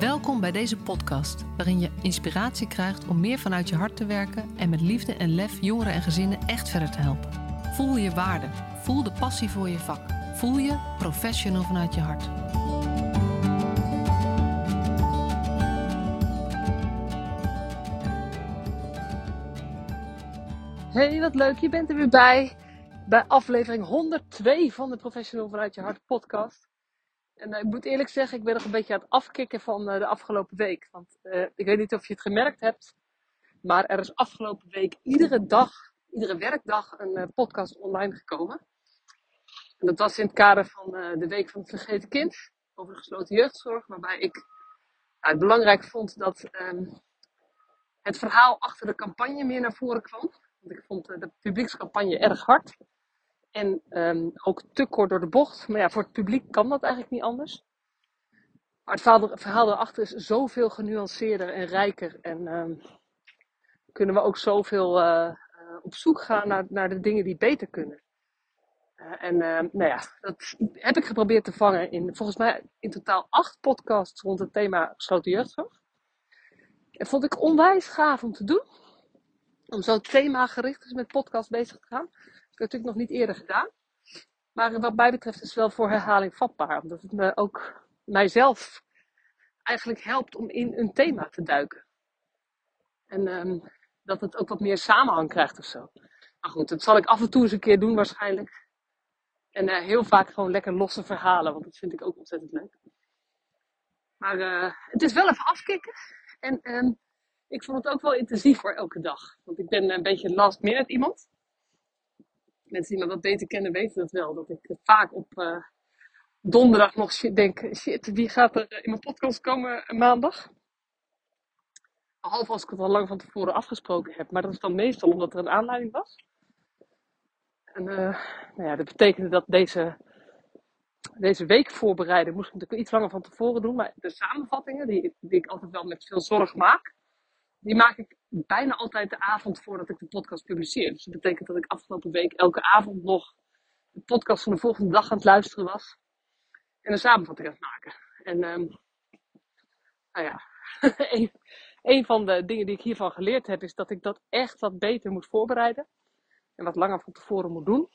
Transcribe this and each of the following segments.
Welkom bij deze podcast, waarin je inspiratie krijgt om meer vanuit je hart te werken en met liefde en lef jongeren en gezinnen echt verder te helpen. Voel je waarde, voel de passie voor je vak, voel je professional vanuit je hart. Hey, wat leuk, je bent er weer bij. Bij aflevering 102 van de Professional vanuit je hart podcast. En uh, ik moet eerlijk zeggen, ik ben nog een beetje aan het afkicken van uh, de afgelopen week. Want uh, ik weet niet of je het gemerkt hebt, maar er is afgelopen week iedere dag, iedere werkdag een podcast online gekomen. En dat was in het kader van de Week van het Vergeten Kind, over gesloten jeugdzorg, waarbij ik het belangrijk vond dat um, het verhaal achter de campagne meer naar voren kwam. Want ik vond de publiekscampagne erg hard. En um, ook te kort door de bocht. Maar ja, voor het publiek kan dat eigenlijk niet anders. Maar het verhaal, erachter is zoveel genuanceerder en rijker. En um, kunnen we ook zoveel uh, uh, op zoek gaan naar, naar de dingen die beter kunnen. Uh, en nou ja, dat heb ik geprobeerd te vangen in volgens mij in totaal acht podcasts rond het thema gesloten jeugdzorg. En vond ik onwijs gaaf om te doen. Om zo themagericht dus met podcast bezig te gaan. Heb ik natuurlijk nog niet eerder gedaan. Maar wat mij betreft is het wel voor herhaling vatbaar. Omdat het me ook mijzelf eigenlijk helpt om in een thema te duiken. En um, dat het ook wat meer samenhang krijgt of zo. Maar goed, dat zal ik af en toe eens een keer doen waarschijnlijk. En uh, heel vaak gewoon lekker losse verhalen, want dat vind ik ook ontzettend leuk. Maar uh, het is wel even afkicken. En um, ik vond het ook wel intensief voor elke dag. Want ik ben een beetje last minute iemand. Mensen die me wat beter kennen weten dat wel. Dat ik vaak op uh, donderdag nog denk, shit, wie gaat er in mijn podcast komen maandag? Behalve als ik het al lang van tevoren afgesproken heb. Maar dat is dan meestal omdat er een aanleiding was. En nou ja, dat betekende dat deze, deze week voorbereiden moest ik natuurlijk iets langer van tevoren doen. Maar de samenvattingen, die, die ik altijd wel met veel zorg maak, die maak ik bijna altijd de avond voordat ik de podcast publiceer. Dus dat betekent dat ik afgelopen week elke avond nog de podcast van de volgende dag aan het luisteren was. En een samenvatting aan het maken. En um, nou ja, een, van de dingen die ik hiervan geleerd heb is dat ik dat echt wat beter moet voorbereiden. En wat langer van tevoren moet doen.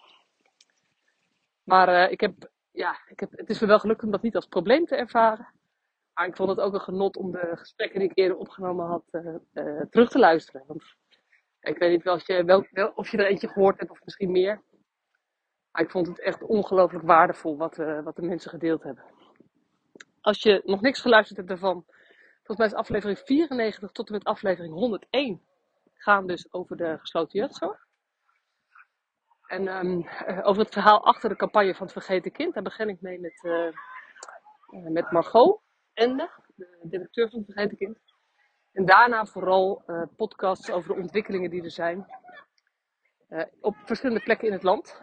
Maar uh, ik heb, ja, ik heb, het is me wel gelukt om dat niet als probleem te ervaren. Maar ik vond het ook een genot om de gesprekken die ik eerder opgenomen had uh, uh, terug te luisteren. Want ik weet niet of je, wel, of je er eentje gehoord hebt of misschien meer. Maar ik vond het echt ongelooflijk waardevol wat, uh, wat de mensen gedeeld hebben. Als je nog niks geluisterd hebt daarvan, volgens mij is aflevering 94 tot en met aflevering 101 gaan dus over de gesloten jeugdzorg. En um, over het verhaal achter de campagne van het vergeten kind, daar begin ik mee met, met Margot. De directeur van het Vergeten Kind. En daarna vooral uh, podcasts over de ontwikkelingen die er zijn uh, op verschillende plekken in het land.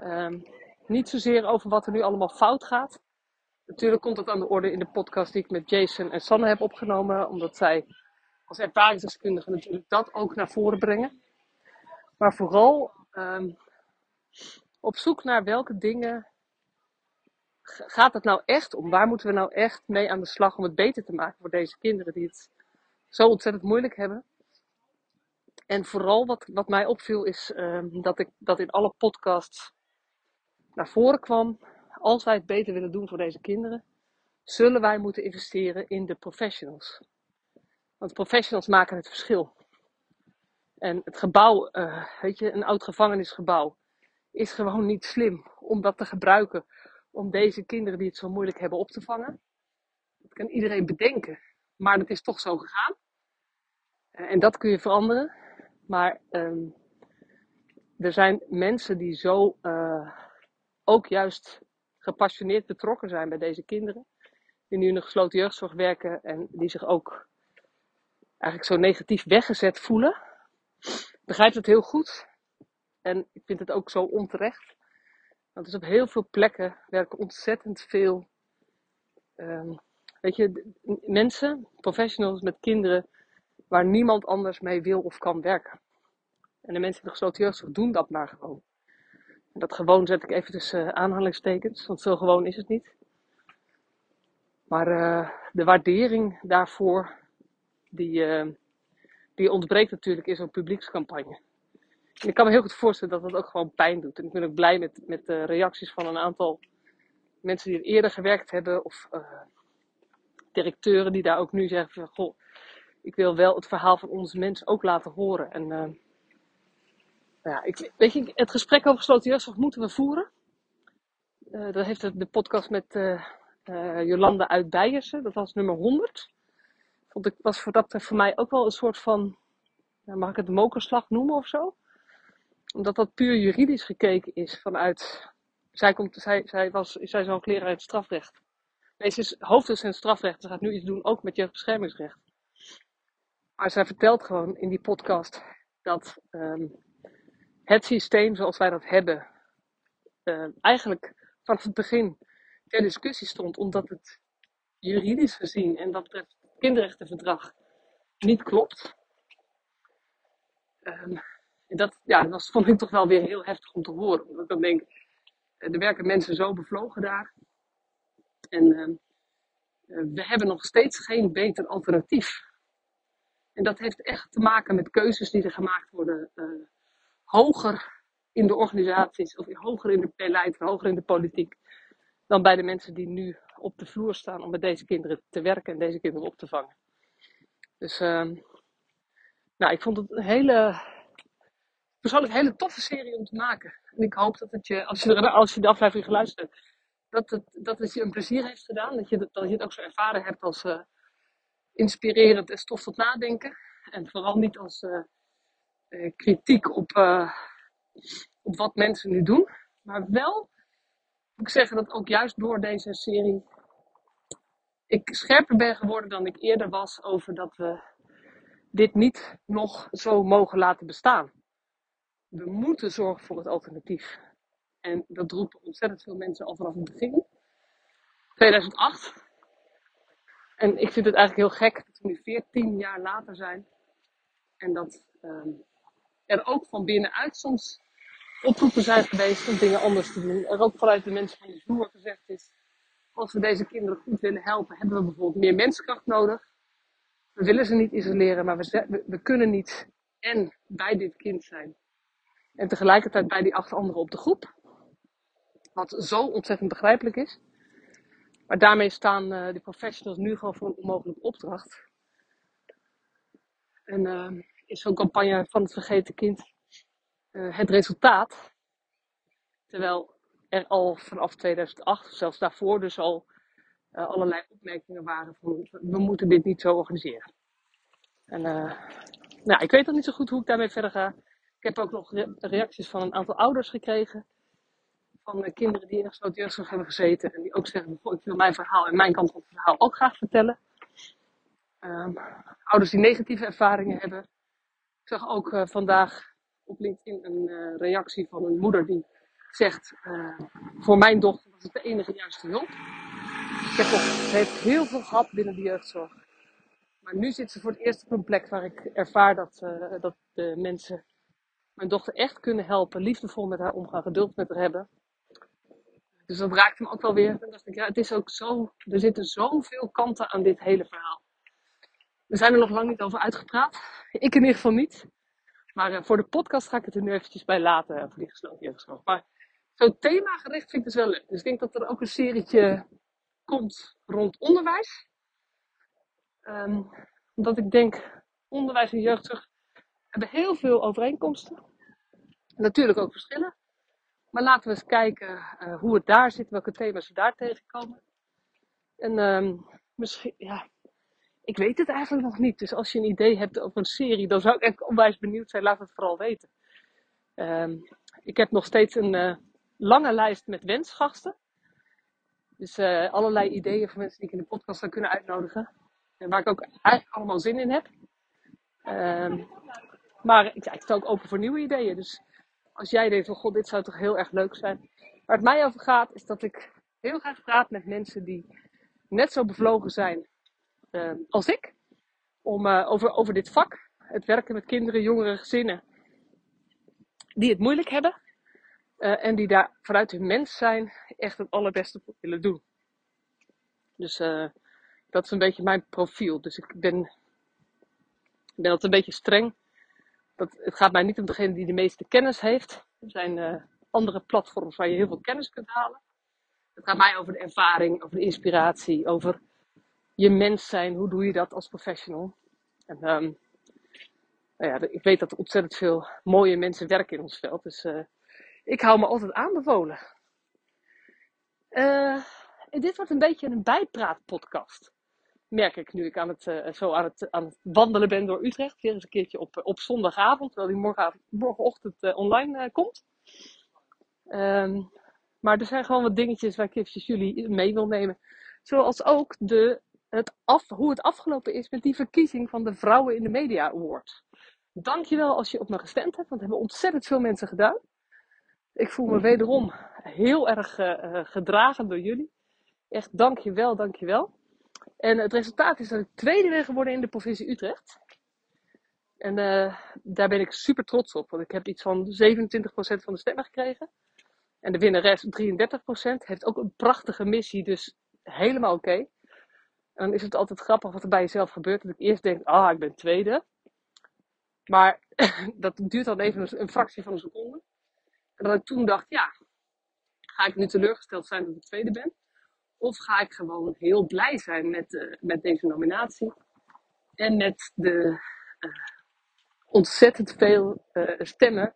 Um, niet zozeer over wat er nu allemaal fout gaat. Natuurlijk komt dat aan de orde in de podcast die ik met Jason en Sanne heb opgenomen, omdat zij als ervaringsdeskundigen natuurlijk dat ook naar voren brengen. Maar vooral um, op zoek naar welke dingen gaat het nou echt om? Waar moeten we nou echt mee aan de slag om het beter te maken voor deze kinderen die het zo ontzettend moeilijk hebben? En vooral wat, wat mij opviel is um, dat ik dat in alle podcasts naar voren kwam. Als wij het beter willen doen voor deze kinderen, zullen wij moeten investeren in de professionals. Want professionals maken het verschil. En het gebouw, uh, weet je, een oud gevangenisgebouw, is gewoon niet slim om dat te gebruiken om deze kinderen die het zo moeilijk hebben op te vangen. Dat kan iedereen bedenken, maar het is toch zo gegaan. En dat kun je veranderen. Maar um, er zijn mensen die zo uh, ook juist gepassioneerd betrokken zijn bij deze kinderen. Die nu in de gesloten jeugdzorg werken en die zich ook eigenlijk zo negatief weggezet voelen. Ik begrijp het heel goed. En ik vind het ook zo onterecht. Want dus op heel veel plekken werken ontzettend veel um, weet je, mensen, professionals met kinderen, waar niemand anders mee wil of kan werken. En de mensen in de gesloten jeugdzorg doen dat maar gewoon. En dat gewoon zet ik even tussen aanhalingstekens, want zo gewoon is het niet. Maar uh, de waardering daarvoor, die, uh, die ontbreekt natuurlijk in zo'n publiekscampagne. Ik kan me heel goed voorstellen dat dat ook gewoon pijn doet. En ik ben ook blij met, met de reacties van een aantal mensen die er eerder gewerkt hebben. Of uh, directeuren die daar ook nu zeggen van, goh, ik wil wel het verhaal van onze mensen ook laten horen. En nou ja, ik, weet je, het gesprek over gesloten jeugdzorg moeten we voeren. dat heeft de podcast met Jolanda uit Bijersen. Dat was nummer 100. Vond ik, was voor dat voor mij ook wel een soort van, mag ik het mokerslag noemen of zo? Omdat dat puur juridisch gekeken is vanuit, zij, komt, zij, zij, was, zij is al leraar in het strafrecht. Nee, ze is hoofddocent strafrecht. Ze gaat nu iets doen ook met jeugdbeschermingsrecht. Maar zij vertelt gewoon in die podcast dat um, het systeem zoals wij dat hebben, uh, eigenlijk vanaf het begin ter discussie stond, omdat het juridisch gezien en wat betreft het kinderrechtenverdrag niet klopt. Um, dat, ja, dat vond ik toch wel weer heel heftig om te horen. Omdat ik dan denk, eh, er werken mensen zo bevlogen daar. En uh, we hebben nog steeds geen beter alternatief. En dat heeft echt te maken met keuzes die er gemaakt worden uh, hoger in de organisaties, of hoger in de beleid, hoger in de politiek, dan bij de mensen die nu op de vloer staan om met deze kinderen te werken en deze kinderen op te vangen. Dus uh, nou, ik vond het een hele, persoonlijk een hele toffe serie om te maken. En ik hoop dat het je, als je, als je de aflevering geluisterd hebt, dat het, dat het je een plezier heeft gedaan. Dat je, dat je het ook zo ervaren hebt als uh, inspirerend en stof tot nadenken. En vooral niet als uh, kritiek op, op wat mensen nu doen. Maar wel moet ik zeggen dat ook juist door deze serie ik scherper ben geworden dan ik eerder was over dat we dit niet nog zo mogen laten bestaan. We moeten zorgen voor het alternatief. En dat roepen ontzettend veel mensen al vanaf het begin. 2008. En ik vind het eigenlijk heel gek dat we nu 14 jaar later zijn. En dat um, er ook van binnenuit soms oproepen zijn geweest om dingen anders te doen. Er ook vanuit de mensen van de vloer gezegd is, als we deze kinderen goed willen helpen, hebben we bijvoorbeeld meer menskracht nodig. We willen ze niet isoleren, maar we, we, kunnen niet en bij dit kind zijn. En tegelijkertijd bij die acht anderen op de groep. Wat zo ontzettend begrijpelijk is. Maar daarmee staan uh, die professionals nu gewoon voor een onmogelijke opdracht. En uh, is zo'n campagne van het vergeten kind uh, het resultaat. Terwijl er al vanaf 2008, zelfs daarvoor, dus al allerlei opmerkingen waren van we moeten dit niet zo organiseren. En nou, ik weet nog niet zo goed hoe ik daarmee verder ga. Ik heb ook nog re reacties van een aantal ouders gekregen. Van kinderen die in een gesloten jeugdzorg hebben gezeten. En die ook zeggen, ik wil mijn verhaal en mijn kant van het verhaal ook graag vertellen. Um, ouders die negatieve ervaringen hebben. Ik zag ook uh, vandaag op LinkedIn een uh, reactie van een moeder die zegt: uh, Voor mijn dochter was het de enige juiste hulp. Ik heb ze heeft heel veel gehad binnen de jeugdzorg. Maar nu zit ze voor het eerst op een plek waar ik ervaar dat, dat de mensen mijn dochter echt kunnen helpen, liefdevol met haar omgaan, geduld met haar hebben. Dus dat raakt hem ook wel weer. Ik, ja, het is ook zo, er zitten zoveel kanten aan dit hele verhaal. We zijn er nog lang niet over uitgepraat. Ik in ieder geval niet. Maar uh, voor de podcast ga ik het er nu eventjes bij laten, voor die gesloten. Maar zo'n themagericht vind ik dus wel leuk. Dus ik denk dat er ook een serietje komt rond onderwijs. Um, omdat ik denk, onderwijs en jeugdzorg hebben heel veel overeenkomsten. Natuurlijk ook verschillen. Maar laten we eens kijken uh, hoe het daar zit, welke thema's we daar tegenkomen. En um, misschien, ja, ik weet het eigenlijk nog niet. Dus als je een idee hebt over een serie, dan zou ik onwijs benieuwd zijn. Laat het vooral weten. Um, ik heb nog steeds een uh, lange lijst met wensgasten. Dus uh, allerlei ideeën van mensen die ik in de podcast zou kunnen uitnodigen. En waar ik ook eigenlijk allemaal zin in heb. Um, maar ik sta ook open voor nieuwe ideeën. Dus als jij denkt van god, dit zou toch heel erg leuk zijn. Waar het mij over gaat, is dat ik heel graag praat met mensen die net zo bevlogen zijn uh, als ik. Om, uh, over, over dit vak. Het werken met kinderen, jongeren, gezinnen. Die het moeilijk hebben. Uh, en die daar vanuit hun mens zijn echt het allerbeste voor willen doen. Dus uh, dat is een beetje mijn profiel. Dus ik ben, ben altijd een beetje streng. Dat, het gaat mij niet om degene die de meeste kennis heeft. Er zijn uh, andere platforms waar je heel veel kennis kunt halen. Het gaat mij over de ervaring, over de inspiratie, over je mens zijn. Hoe doe je dat als professional? En um, nou ja, ik weet dat er ontzettend veel mooie mensen werken in ons veld. Dus uh, ik hou me altijd aanbevolen. Uh, dit wordt een beetje een bijpraatpodcast. Merk ik nu ik aan het, uh, zo aan het, wandelen ben door Utrecht. Weer eens een keertje op, op zondagavond, terwijl die morgenochtend online komt. Um, maar er zijn gewoon wat dingetjes waar ik eventjes jullie mee wil nemen. Zoals ook de, het af, hoe het afgelopen is met die verkiezing van de Vrouwen in de Media Award. Dankjewel als je op me gestemd hebt, want hebben ontzettend veel mensen gedaan. Ik voel me wederom heel erg gedragen door jullie. Echt dankjewel, dankjewel. En het resultaat is dat ik tweede ben geworden in de provincie Utrecht. En uh, daar ben ik super trots op, want ik heb iets van 27% van de stemmen gekregen. En de winnares 33% heeft ook een prachtige missie, dus helemaal oké. En dan is het altijd grappig wat er bij jezelf gebeurt. Dat ik eerst denk, ah, ik ben tweede. Maar dat duurt dan even een fractie van een seconde. En dat ik toen dacht, ja, ga ik nu teleurgesteld zijn dat ik tweede ben? Of ga ik gewoon heel blij zijn met, uh, met deze nominatie? En met de uh, ontzettend veel uh, stemmen.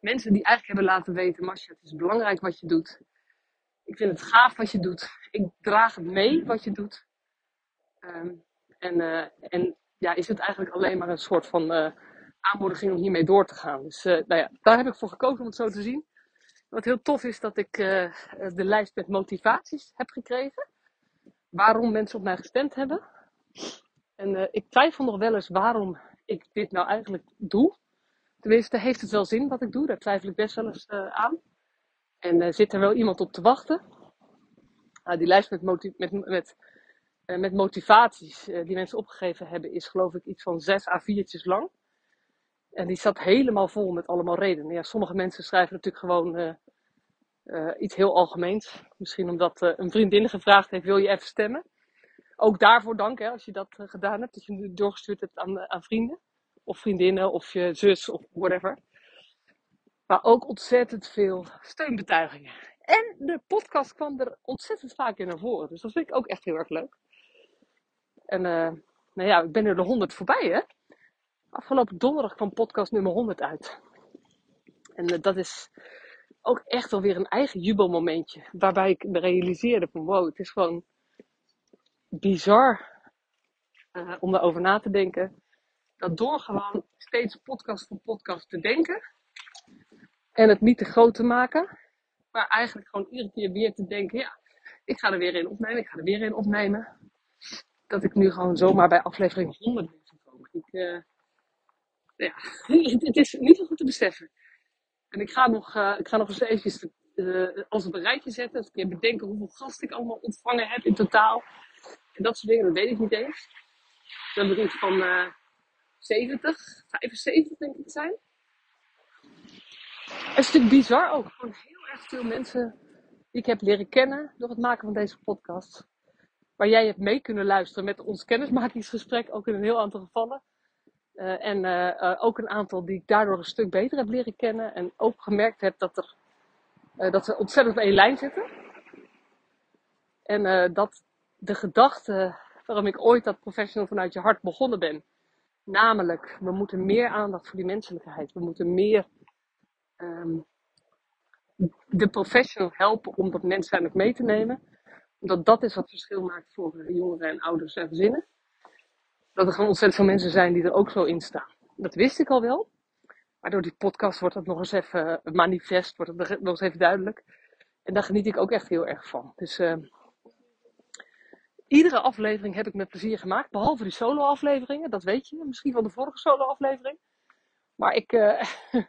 Mensen die eigenlijk hebben laten weten, Masja, het is belangrijk wat je doet. Ik vind het gaaf wat je doet. Ik draag het mee wat je doet. Um, en, en ja, is het eigenlijk alleen maar een soort van aanmoediging om hiermee door te gaan. Dus nou ja, daar heb ik voor gekozen om het zo te zien. Wat heel tof is dat ik uh, de lijst met motivaties heb gekregen. Waarom mensen op mij gestemd hebben. En uh, ik twijfel nog wel eens waarom ik dit nou eigenlijk doe. Tenminste, heeft het wel zin wat ik doe? Daar twijfel ik best wel eens aan. En zit er wel iemand op te wachten? Nou, die lijst met, met, met, motivaties die mensen opgegeven hebben is geloof ik iets van 6 A4'tjes lang. En die zat helemaal vol met allemaal redenen. Ja, sommige mensen schrijven natuurlijk gewoon uh, uh, iets heel algemeens. Misschien omdat uh, een vriendin gevraagd heeft, wil je even stemmen? Ook daarvoor dank hè, als je dat gedaan hebt. Dat je nu doorgestuurd hebt aan, aan vrienden. Of vriendinnen, of je zus, of whatever. Maar ook ontzettend veel steunbetuigingen. En de podcast kwam er ontzettend vaak in naar voren. Dus dat vind ik ook echt heel erg leuk. En nou ja, ik ben er de honderd voorbij hè. Afgelopen donderdag kwam podcast nummer 100 uit. En uh, dat is ook echt wel weer een eigen jubelmomentje. Waarbij ik me realiseerde van wow, het is gewoon bizar uh, om daarover na te denken. Dat door gewoon steeds podcast voor podcast te denken. En het niet te groot te maken. Maar eigenlijk gewoon iedere keer weer te denken. Ja, ik ga er weer in opnemen. Ik ga er weer in opnemen. Dat ik nu gewoon zomaar bij aflevering 100 ben gekomen. Ik, uh, ja, het is niet zo goed te beseffen. En ik ga nog, uh, ik ga nog eens even uh, als een rijtje zetten. Dat ik bedenken hoeveel gasten ik allemaal ontvangen heb in totaal. En dat soort dingen, dat weet ik niet eens. Dan heb ik van uh, 70, 75 denk ik te zijn. Het is natuurlijk bizar ook. Gewoon heel erg veel mensen die ik heb leren kennen door het maken van deze podcast. Waar jij hebt mee kunnen luisteren met ons kennismakingsgesprek, ook in een heel aantal gevallen. Uh, en uh, uh, ook een aantal die ik daardoor een stuk beter heb leren kennen. En ook gemerkt heb dat, er, dat ze ontzettend op één lijn zitten. En dat de gedachte waarom ik ooit dat professional vanuit je hart begonnen ben. Namelijk, we moeten meer aandacht voor die menselijkheid. We moeten meer um, de professional helpen om dat mens zijn ook mee te nemen. Omdat dat is wat verschil maakt voor jongeren en ouders en gezinnen dat er gewoon ontzettend veel mensen zijn die er ook zo in staan. Dat wist ik al wel. Maar door die podcast wordt dat nog eens even manifest, wordt het nog eens even duidelijk. En daar geniet ik ook echt heel erg van. Dus uh, iedere aflevering heb ik met plezier gemaakt. Behalve die solo-afleveringen, dat weet je. Misschien van de vorige solo-aflevering. Maar ik, uh,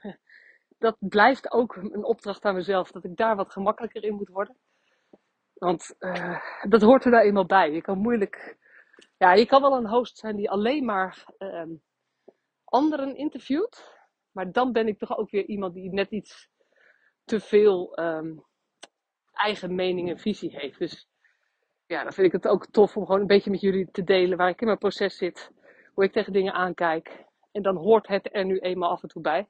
dat blijft ook een opdracht aan mezelf. Dat ik daar wat gemakkelijker in moet worden. Want uh, dat hoort er nou eenmaal bij. Je kan moeilijk ja, je kan wel een host zijn die alleen maar um, anderen interviewt. Maar dan ben ik toch ook weer iemand die net iets te veel um, eigen mening en visie heeft. Dus ja, dan vind ik het ook tof om gewoon een beetje met jullie te delen waar ik in mijn proces zit. Hoe ik tegen dingen aankijk. En dan hoort het er nu eenmaal af en toe bij.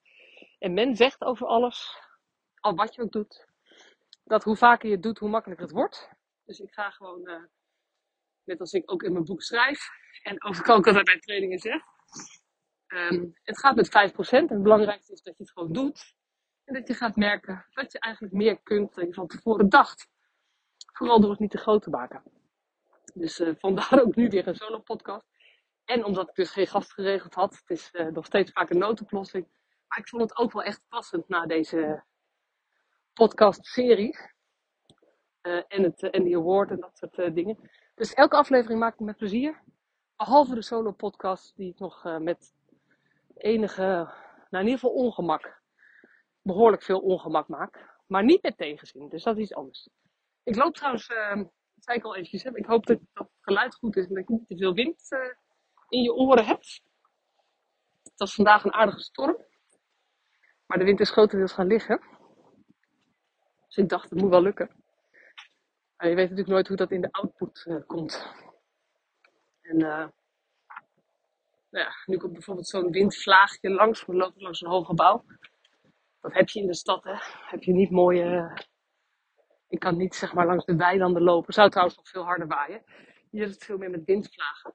En men zegt over alles, al wat je ook doet, dat hoe vaker je het doet, hoe makkelijker het wordt. Dus ik ga gewoon, uh, net als ik ook in mijn boek schrijf en ook altijd bij trainingen zeg. Um, het gaat met 5% en het belangrijkste is dat je het gewoon doet. En dat je gaat merken dat je eigenlijk meer kunt dan je van tevoren dacht. Vooral door het niet te groot te maken. Dus uh, vandaar ook nu weer een solo podcast. En omdat ik dus geen gast geregeld had. Het is uh, nog steeds vaak een noodoplossing. Maar ik vond het ook wel echt passend na deze podcast-serie. Uh, en, het, en die award en dat soort dingen. Dus elke aflevering maak ik met plezier. Behalve de solo podcast die ik nog met enige, nou in ieder geval ongemak, behoorlijk veel ongemak maak. Maar niet met tegenzin, dus dat is iets anders. Ik loop trouwens, uh, dat zei ik al eventjes, hè, ik hoop dat, dat, het geluid goed is en dat ik niet te veel wind uh, in je oren heb. Het was vandaag een aardige storm, maar de wind is grotendeels gaan liggen. Dus ik dacht, het moet wel lukken. Maar je weet natuurlijk nooit hoe dat in de output uh, komt. En uh, nou ja, nu komt bijvoorbeeld zo'n windvlaagje langs, we lopen langs een hoog gebouw. Dat heb je in de stad, hè. Heb je niet mooie... Ik kan niet zeg maar langs de weilanden lopen. Zou trouwens nog veel harder waaien. Hier is het veel meer met windvlagen.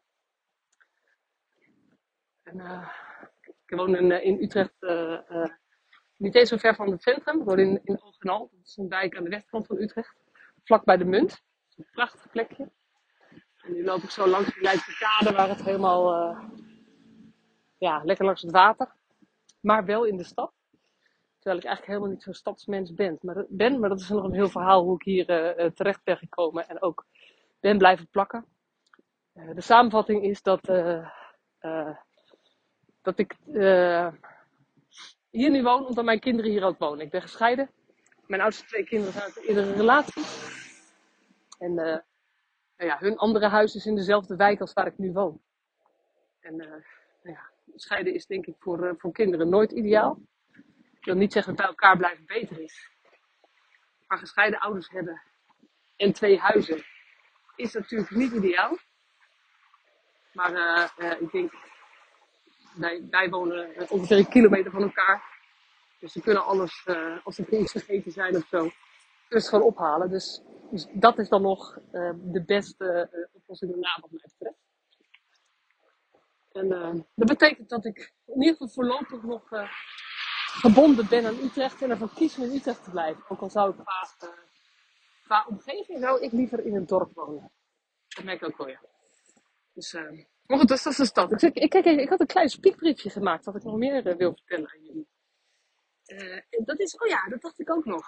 En, ik woon in, in Utrecht, niet eens zo ver van het centrum. Ik woon in, in Oogenal. Dat is een wijk aan de westkant van Utrecht. Vlak bij de Munt. Een prachtig plekje. En nu loop ik zo langs de Leidse kade waar het helemaal ja, lekker langs het water. Maar wel in de stad. Terwijl ik eigenlijk helemaal niet zo'n stadsmens ben. Maar, dat, ben. maar dat is nog een heel verhaal hoe ik hier uh, terecht ben gekomen. En ook ben blijven plakken. De samenvatting is dat, dat ik hier nu woon omdat mijn kinderen hier ook wonen. Ik ben gescheiden. Mijn oudste twee kinderen zijn uit een eerdere relatie. En nou ja, hun andere huis is in dezelfde wijk als waar ik nu woon. En nou ja, scheiden is denk ik voor, uh, voor kinderen nooit ideaal. Ik wil niet zeggen dat bij elkaar blijven beter is. Maar gescheiden ouders hebben en twee huizen is natuurlijk niet ideaal. Maar ik denk, wij, wij wonen ongeveer een kilometer van elkaar. Dus ze kunnen alles, als er iets vergeten zijn of zo, dus gewoon ophalen. Dus, dus dat is dan nog de beste oplossing daarna wat mij betreft. En uh, dat betekent dat ik in ieder geval voorlopig nog uh, gebonden ben aan Utrecht en ervoor kies om in Utrecht te blijven. Ook al zou ik uh, qua omgeving zou ik liever in een dorp wonen. Dat merk ik ook wel, ja. Dus, maar goed, dus dat is de stad. Ik, ik, kijk, ik had een klein spiekbriefje gemaakt dat ik nog meer wil vertellen aan jullie. En dat is, oh ja, dat dacht ik ook nog.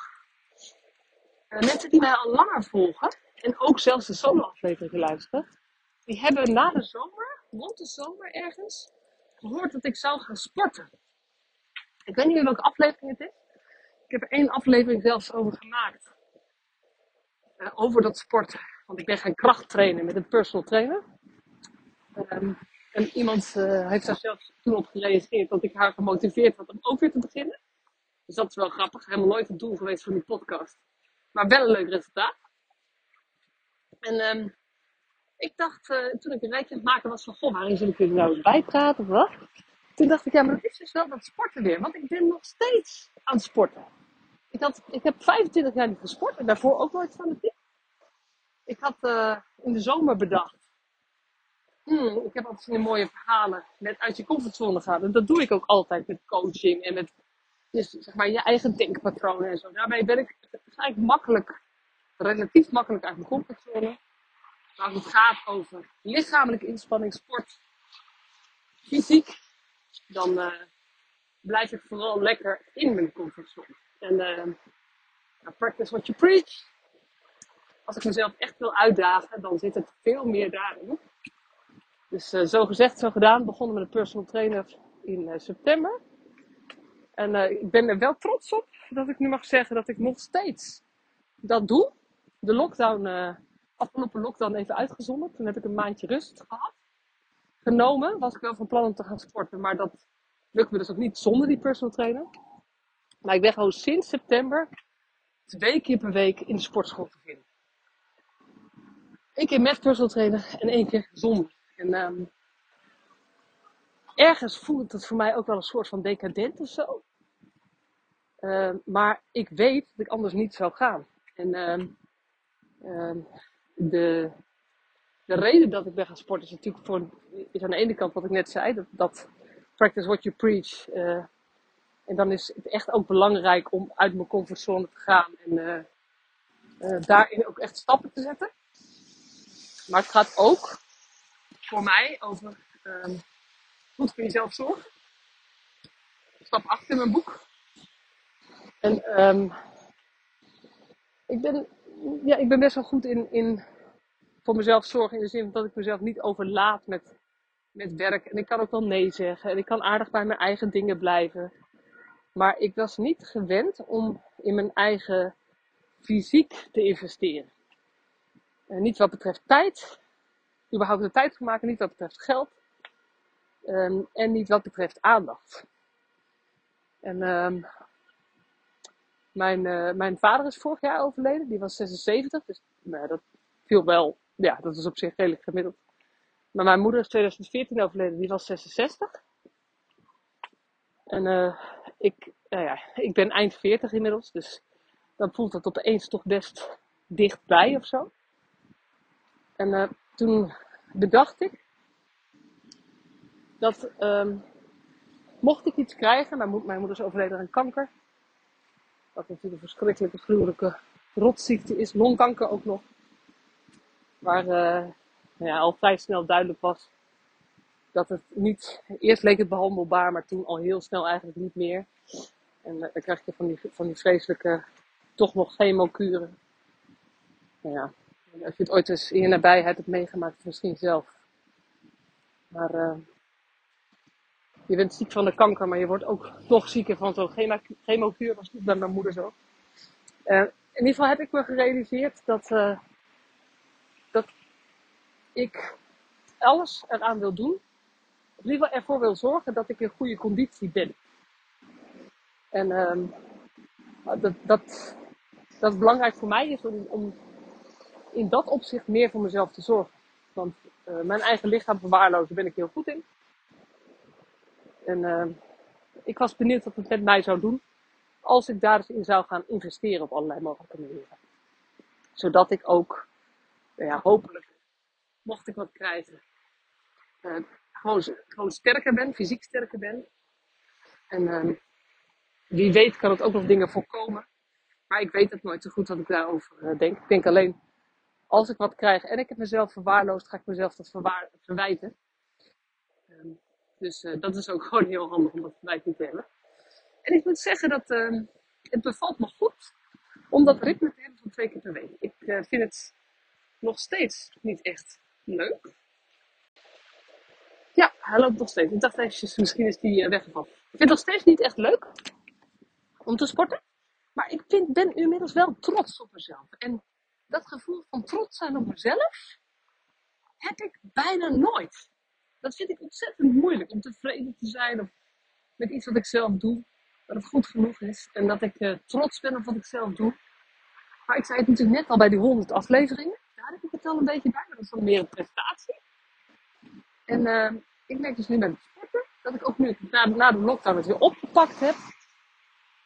mensen die mij al langer volgen en ook zelfs de solo-aflevering luisteren, die hebben na de zomer rond de zomer ergens gehoord dat ik zou gaan sporten. Ik weet niet meer welke aflevering het is. Ik heb er één aflevering zelfs over gemaakt. Uh, over dat sporten. Want ik ben gaan kracht trainen met een personal trainer. Um, en iemand uh, heeft daar zelfs toen op gereageerd dat ik haar gemotiveerd had om ook weer te beginnen. Dus dat is wel grappig. Helemaal nooit het doel geweest van die podcast. Maar wel een leuk resultaat. En um, ik dacht, uh, toen ik een rijtje aan het maken was van, goh, waarin zullen we nou eens bijpraten of wat? Toen dacht ik, ja, maar dat is dus wel dat sporten weer. Want ik ben nog steeds aan het sporten. Ik, had, ik heb 25 jaar niet gesport en daarvoor ook nooit tip. Ik had uh, in de zomer bedacht. Hmm, ik heb altijd zo'n mooie verhalen met uit je comfortzone gaan. En dat doe ik ook altijd met coaching en met dus, zeg maar, je eigen denkpatronen en zo. Daarmee ben ik eigenlijk makkelijk, relatief makkelijk uit mijn comfortzone als het gaat over lichamelijke inspanning, sport, fysiek, dan uh, blijf ik vooral lekker in mijn comfortzone. En uh, practice what you preach. Als ik mezelf echt wil uitdagen, dan zit het veel meer daarin. Dus uh, zo gezegd, zo gedaan. Begonnen met een personal trainer in september. En ik ben er wel trots op dat ik nu mag zeggen dat ik nog steeds dat doe. De lockdown afgelopen lockdown even uitgezonderd. Toen heb ik een maandje rust gehad. Genomen. Was ik wel van plan om te gaan sporten. Maar dat lukte me dus ook niet zonder die personal trainer. Maar ik ben gewoon sinds september twee keer per week in de sportschool te vinden. Eén keer met personal trainer en één keer zonder. En ehm, ergens voelt het voor mij ook wel een soort van decadent of zo. Ehm, maar ik weet dat ik anders niet zou gaan. En ehm, ehm, de, de reden dat ik ben gaan sporten is natuurlijk voor, is aan de ene kant wat ik net zei, dat, dat practice what you preach. eh, en dan is het echt ook belangrijk om uit mijn comfortzone te gaan en eh, eh, daarin ook echt stappen te zetten. Maar het gaat ook voor mij over goed voor jezelf zorgen. Stap 8 in mijn boek. En ehm, ik, ben, ja, ik ben best wel goed in, in voor mezelf zorgen in de zin dat ik mezelf niet overlaat met, met werk. En ik kan ook wel nee zeggen. En ik kan aardig bij mijn eigen dingen blijven. Maar ik was niet gewend om in mijn eigen fysiek te investeren. En niet wat betreft tijd, überhaupt de tijd te maken, niet wat betreft geld. Ehm, en niet wat betreft aandacht. En ehm, mijn, eh, mijn vader is vorig jaar overleden, die was 76, dus nou, dat viel wel, ja, dat is op zich redelijk gemiddeld. Maar mijn moeder is 2014 overleden, die was 66. En eh, ik, nou ja, ik ben eind 40 inmiddels, dus dan voelt het opeens toch best dichtbij of zo. En eh, toen bedacht ik dat ehm, mocht ik iets krijgen, mijn, mo- mijn moeder is overleden aan kanker, wat natuurlijk een verschrikkelijke, gruwelijke rotziekte is, longkanker ook nog, waar nou ja, al vrij snel duidelijk was dat het niet, eerst leek het behandelbaar, maar toen al heel snel eigenlijk niet meer. En eh, dan krijg je van die, van die vreselijke, toch nog chemokuren. Nou ja, als je het ooit eens in je nabijheid hebt meegemaakt, misschien zelf. Maar eh, je bent ziek van de kanker, maar je wordt ook nog zieker van zo'n chemo- chemokuur. was niet bij mijn moeder zo. Eh, in ieder geval heb ik me gerealiseerd dat, eh, dat ik alles eraan wil doen. Of geval ervoor wil zorgen dat ik in goede conditie ben. En ehm, dat, dat, dat belangrijk voor mij is om, om in dat opzicht meer voor mezelf te zorgen. Want eh, mijn eigen lichaam verwaarlozen ben ik heel goed in. En ehm, ik was benieuwd wat het met mij zou doen als ik daar eens in zou gaan investeren op allerlei mogelijke manieren. Zodat ik ook, nou ja, hopelijk, mocht ik wat krijgen, eh, gewoon, gewoon sterker ben, fysiek sterker ben. En ehm, wie weet kan het ook nog dingen voorkomen. Maar ik weet het nooit zo goed wat ik daarover eh, denk. Ik denk alleen, als ik wat krijg en ik heb mezelf verwaarloosd, ga ik mezelf dat verwijten. Dus eh, dat is ook gewoon heel handig om dat verwijt te hebben. En ik moet zeggen dat ehm, het bevalt me goed om dat ritme te hebben van twee keer per week. Ik eh, vind het nog steeds niet echt leuk. Ja, hij loopt nog steeds. Ik dacht eventjes, misschien is die eh, weggevallen. Ik vind het nog steeds niet echt leuk om te sporten. Maar ik vind, ben inmiddels wel trots op mezelf. En dat gevoel van trots zijn op mezelf heb ik bijna nooit. Dat vind ik ontzettend moeilijk om tevreden te zijn of met iets wat ik zelf doe. Dat het goed genoeg is en dat ik eh, trots ben op wat ik zelf doe. Maar ik zei het natuurlijk net al bij die 100 afleveringen. Daar heb ik het al een beetje bij, maar dat is dan meer een prestatie. En eh, ik merk dus nu met het sporten dat ik ook nu na, na de lockdown het weer opgepakt heb.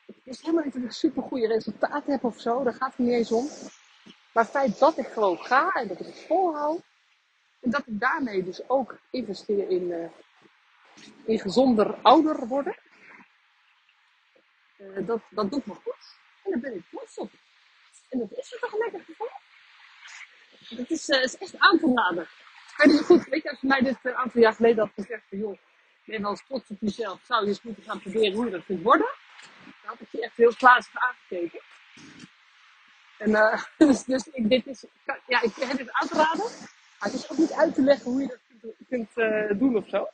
Het is helemaal niet dat ik super goede resultaten heb of zo, daar gaat het niet eens om. Maar het feit dat ik gewoon ga en dat ik het volhoud. En dat ik daarmee dus ook investeer in, eh, in gezonder ouder worden. Eh, dat, dat doet me goed. En daar ben ik trots op. En dat is er toch lekker gevoel. Dat is, eh, is echt aan te raden. Weet niet goed, weet je, als je mij dit een aantal jaar geleden had gezegd van joh, ben wel eens trots op jezelf, zou je eens moeten gaan proberen hoe je dat kunt worden? Dan had ik je echt heel plaatselijk aangekeken. En dus, dus ik, dit is, ja, ik heb dit aan te raden. Het is ook niet uit te leggen hoe je dat kunt, eh, doen of zo.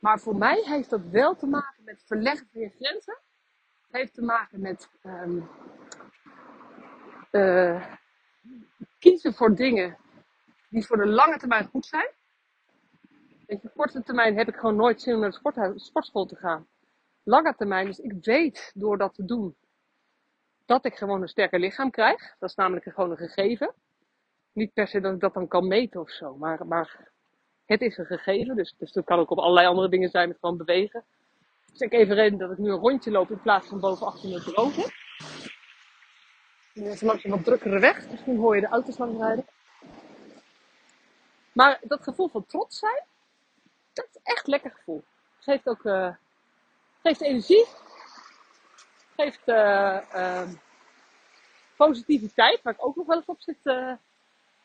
Maar voor mij heeft dat wel te maken met verleggen van je grenzen. Het heeft te maken met ehm, eh, kiezen voor dingen die voor de lange termijn goed zijn. Weet je, korte termijn heb ik gewoon nooit zin om naar de sportschool te gaan. Lange termijn, dus ik weet door dat te doen dat ik gewoon een sterker lichaam krijg. Dat is namelijk gewoon een gegeven. Niet per se dat ik dat dan kan meten of zo. Maar, maar het is een gegeven. Dus, dus dat kan ook op allerlei andere dingen zijn met gewoon bewegen. Dus ik even reden dat ik nu een rondje loop in plaats van boven achter mijn bureau zit. Nu is langs een wat drukkere weg. Misschien hoor je de auto's langs rijden. Maar dat gevoel van trots zijn, dat is echt een lekker gevoel. Het geeft ook uh, geeft energie. Geeft uh, positiviteit, waar ik ook nog wel eens op zit.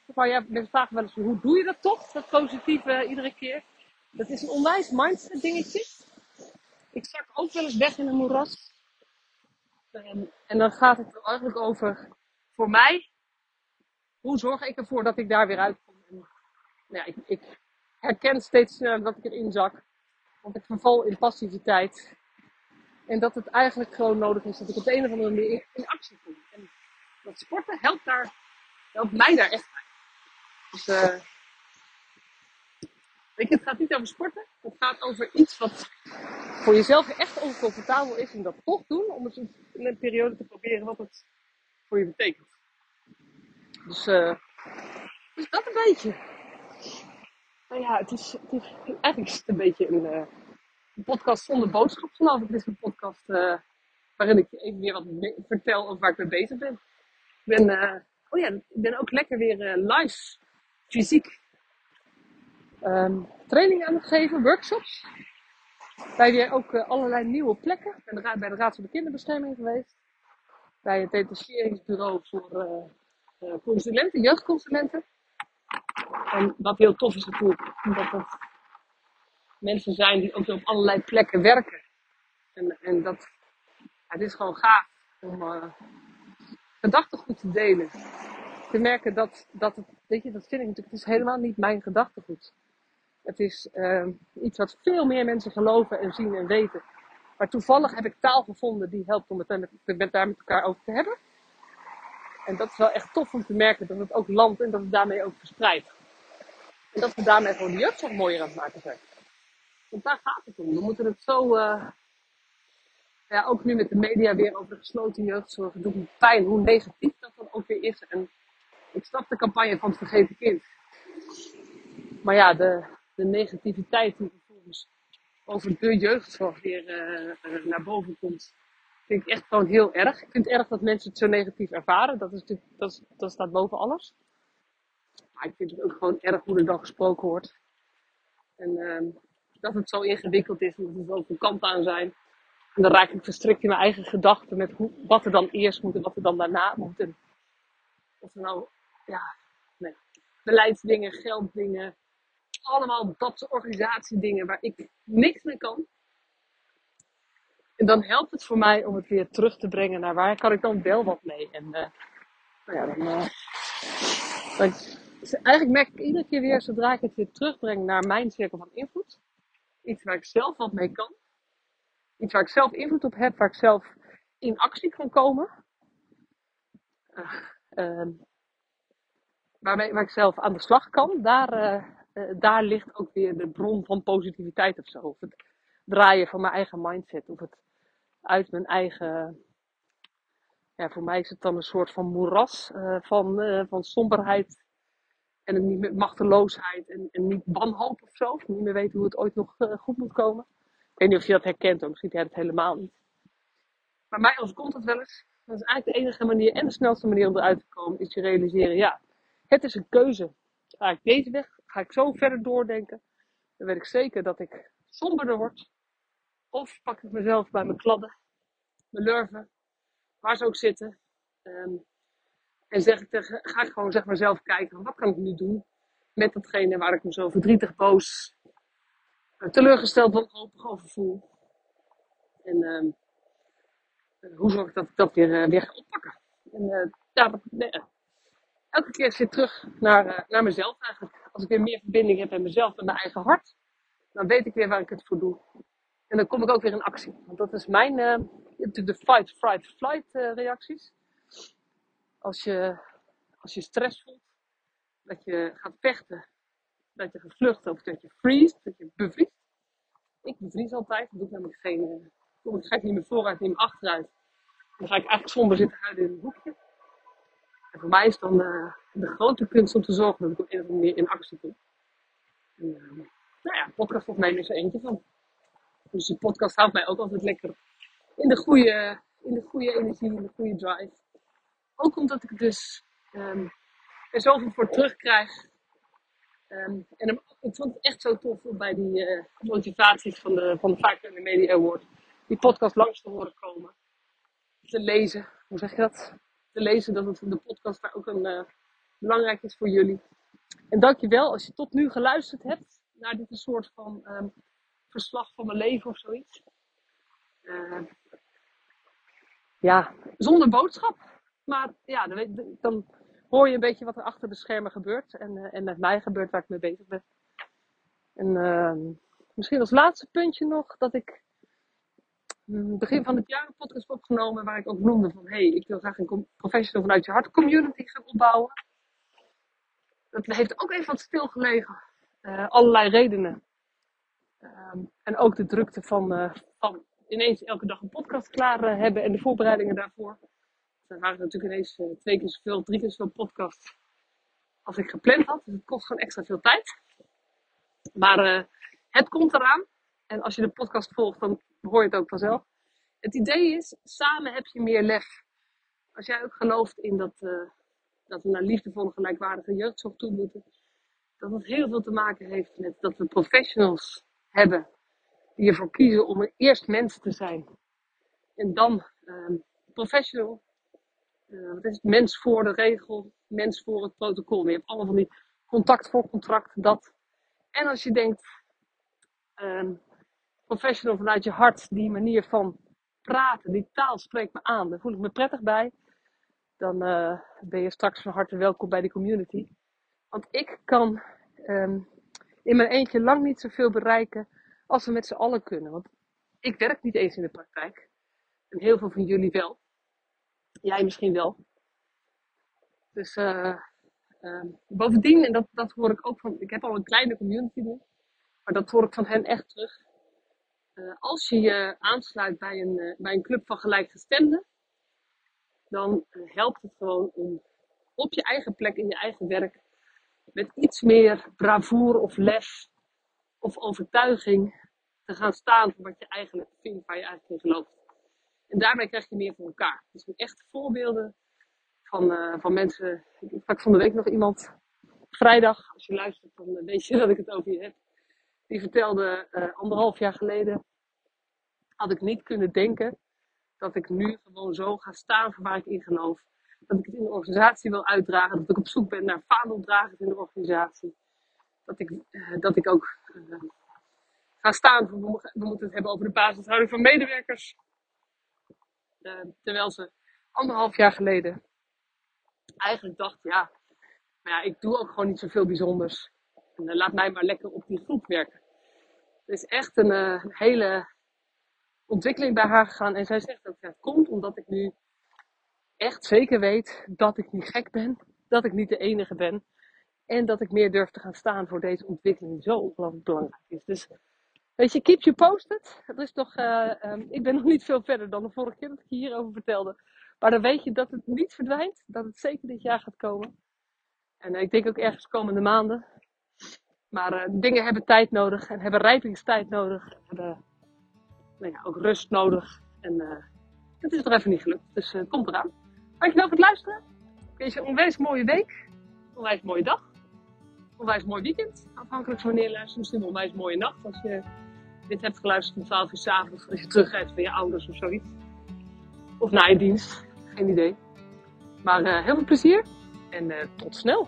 Maar ja, mensen vragen wel eens, hoe doe je dat toch? Dat positieve iedere keer. Dat is een onwijs mindset dingetje. Ik zak ook wel eens weg in een moeras. En, en dan gaat het er eigenlijk over, voor mij, hoe zorg ik ervoor dat ik daar weer uitkom? En, nou ja, ik, ik herken steeds sneller dat ik erin zak. Want ik verval in passiviteit. En dat het eigenlijk gewoon nodig is dat ik op de een of andere manier in, actie kom. En dat sporten helpt, daar, helpt mij daar echt bij. Dus, uh, weet je, het gaat niet over sporten. Het gaat over iets wat voor jezelf echt oncomfortabel is. En dat toch doen om het in een periode te proberen wat het voor je betekent. Dus, uh, dus dat een beetje. Nou ja, het is, het is eigenlijk is het een beetje een, uh, een podcast zonder boodschap vanaf. Het is een podcast uh, waarin ik even weer wat vertel over waar ik mee bezig ben. Ik ben, oh ja, ik ben ook lekker weer live fysiek um, training aan het geven, workshops. Bij weer ook uh, allerlei nieuwe plekken. Ik ben bij de Raad voor de Kinderbescherming geweest. Bij het detacheringsbureau voor uh, uh, consulenten, jeugdconsulenten. En wat heel tof is natuurlijk, omdat dat mensen zijn die ook op allerlei plekken werken. En, en dat, het is gewoon gaaf om gedachtegoed te delen te merken dat, dat het, weet je, dat vind ik natuurlijk, het is helemaal niet mijn gedachtegoed. Het is uh, iets wat veel meer mensen geloven en zien en weten. Maar toevallig heb ik taal gevonden die helpt om het daar met elkaar over te hebben. En dat is wel echt tof om te merken dat het ook landt en dat het daarmee ook verspreidt. En dat we daarmee gewoon de jeugdzorg mooier aan het maken zijn. Want daar gaat het om. We moeten het zo, uh, ja, ook nu met de media weer over de gesloten jeugdzorg. Het doet me pijn hoe negatief dat dan ook weer is. En ik snap de campagne van het vergeten kind. Maar ja, de, de negativiteit die vervolgens over de jeugdzorg weer uh, naar boven komt, vind ik echt gewoon heel erg. Ik vind het erg dat mensen het zo negatief ervaren. Dat, is dat, staat boven alles. Maar ik vind het ook gewoon erg hoe er dan gesproken wordt. En uh, dat het zo ingewikkeld is en dat er zoveel kanten aan zijn. En dan raak ik verstrikt in mijn eigen gedachten met hoe, wat er dan eerst moet en wat er dan daarna moet. Of er nou ja, nee. beleidsdingen, gelddingen, allemaal dat organisatiedingen waar ik niks mee kan. En dan helpt het voor mij om het weer terug te brengen naar waar kan ik dan wel wat mee. En uh, nou ja, dan, dan, eigenlijk merk ik iedere keer weer, zodra ik het weer terugbreng naar mijn cirkel van invloed, iets waar ik zelf wat mee kan, iets waar ik zelf invloed op heb, waar ik zelf in actie kan komen, uh, waarmee, waar ik zelf aan de slag kan, daar, uh, uh, daar ligt ook weer de bron van positiviteit of zo. Of het draaien van mijn eigen mindset. Of het uit mijn eigen. Ja, voor mij is het dan een soort van moeras uh, van, van somberheid. En niet met machteloosheid en, en niet wanhoop of zo. Niet meer weten hoe het ooit nog goed moet komen. Ik weet niet of je dat herkent, of misschien jij het helemaal niet. Maar mij overkomt het wel eens. Dat is eigenlijk de enige manier en de snelste manier om eruit te komen, is je realiseren, ja, het is een keuze. Ga ik deze weg? Ga ik zo verder doordenken? Dan weet ik zeker dat ik somberder word. Of pak ik mezelf bij mijn kladden, mijn lurven, waar ze ook zitten. Um, en zeg ik tegen, ga ik gewoon zeg maar zelf kijken, wat kan ik nu doen met datgene waar ik me zo verdrietig, boos, uh, teleurgesteld, wanhopig over voel. En um, hoe zorg ik dat ik dat weer, uh, weer ga oppakken? En uh, ja, nee, elke keer zit terug naar, uh, naar mezelf eigenlijk. Als ik weer meer verbinding heb met mezelf en mijn eigen hart, dan weet ik weer waar ik het voor doe. En dan kom ik ook weer in actie. Want dat is mijn, uh, de fight, fright, flight uh, reacties. Als je, als je stress voelt, dat je gaat vechten, dat je gaat of dat je freeze, dat je bevriest. Ik bevries altijd, dat doe ik namelijk geen, ik, ga ik niet meer vooruit, niet meer achteruit. Dan ga ik eigenlijk somber zitten huilen in een hoekje. En voor mij is dan uh, de grote kunst om te zorgen dat ik op een of andere manier in actie kom. En, uh, nou ja, podcast opnemen is er eentje van. Dus die podcast houdt mij ook altijd lekker in de goede, in de goede energie, in de goede drive. Ook omdat ik dus um, er zoveel voor terugkrijg. Um, en ik vond het echt zo tof bij die uh, motivaties van de, van de Vaak de Media Award die podcast langs te horen komen. Te lezen, hoe zeg je dat? Te lezen dat het, de podcast daar ook een, uh, belangrijk is voor jullie. En dankjewel als je tot nu geluisterd hebt naar dit soort van um, verslag van mijn leven of zoiets. Uh, ja, zonder boodschap. Maar ja, dan, dan, hoor je een beetje wat er achter de schermen gebeurt. En, uh, en met mij gebeurt waar ik mee bezig ben. En uh, misschien als laatste puntje nog dat ik begin van het jaar een podcast opgenomen waar ik ook noemde van hé, hey, ik wil graag een professional vanuit je hart community gaan opbouwen. Dat heeft ook even wat stilgelegen. Uh, allerlei redenen. Um, en ook de drukte van, uh, van ineens elke dag een podcast klaar uh, hebben en de voorbereidingen daarvoor. Er waren natuurlijk ineens twee keer zoveel, drie keer zoveel podcasts als ik gepland had. Dus het kost gewoon extra veel tijd. Maar het komt eraan. En als je de podcast volgt, dan hoor je het ook vanzelf. Het idee is, samen heb je meer lef. Als jij ook gelooft in dat, dat we naar liefdevolle, gelijkwaardige jeugdzorg toe moeten. Dat het heel veel te maken heeft met dat we professionals hebben die ervoor kiezen om eerst mens te zijn. En dan uh, professional. Uh, wat is het? Mens voor de regel, mens voor het protocol. Je hebt allemaal van die contact voor contract, dat. En als je denkt, uh, professional vanuit je hart, die manier van praten, die taal spreekt me aan. Daar voel ik me prettig bij dan uh, ben je straks van harte welkom bij de community. Want ik kan um, in mijn eentje lang niet zoveel bereiken als we met z'n allen kunnen. Want ik werk niet eens in de praktijk. En heel veel van jullie wel. Jij misschien wel. Dus uh, uh, bovendien, en dat, dat hoor ik ook van, ik heb al een kleine community nu. Maar dat hoor ik van hen echt terug. Uh, als je je aansluit bij een, bij een club van gelijkgestemden dan helpt het gewoon om op je eigen plek in je eigen werk met iets meer bravoure of lef of overtuiging te gaan staan voor wat je eigenlijk vindt, waar je eigenlijk in gelooft. En daarmee krijg je meer voor elkaar. Dus echt voorbeelden van, van mensen. Ik sprak van de week nog iemand, vrijdag, als je luistert, dan weet je dat ik het over je heb. Die vertelde uh, anderhalf jaar geleden had ik niet kunnen denken dat ik nu gewoon zo ga staan voor waar ik in geloof. Dat ik het in de organisatie wil uitdragen. Dat ik op zoek ben naar vaandeldragers in de organisatie. Dat ik, uh, dat ik ook uh, ga staan voor, we moeten het hebben over de basishouding van medewerkers. Terwijl ze anderhalf jaar geleden eigenlijk dacht, ja, maar ja, ik doe ook gewoon niet zoveel bijzonders. En laat mij maar lekker op die groep werken. Het is echt een, een hele ontwikkeling bij haar gegaan. En zij zegt dat het komt omdat ik nu echt zeker weet dat ik niet gek ben. Dat ik niet de enige ben. En dat ik meer durf te gaan staan voor deze ontwikkeling die zo ongelooflijk belangrijk is. Dus weet je, keep you posted. Het is toch, uh, um, ik ben nog niet veel verder dan de vorige keer dat ik hierover vertelde. Maar dan weet je dat het niet verdwijnt. Dat het zeker dit jaar gaat komen. En ik denk ook ergens komende maanden. Maar uh, dingen hebben tijd nodig en hebben rijpingstijd nodig. Hebben nou ja, ook rust nodig. En uh, het is nog even niet gelukt. Dus uh, komt eraan. Dankjewel voor het luisteren. Ik wens je een onwijs mooie week. Een onwijs mooie dag. Een onwijs mooi weekend. Afhankelijk van wanneer je luistert. Misschien een onwijs mooie nacht. Als je dit hebt geluisterd om 12 uur s avonds. Als je terugrijdt bij je ouders of zoiets. Of na je dienst. Geen idee. Maar heel veel plezier. En tot snel.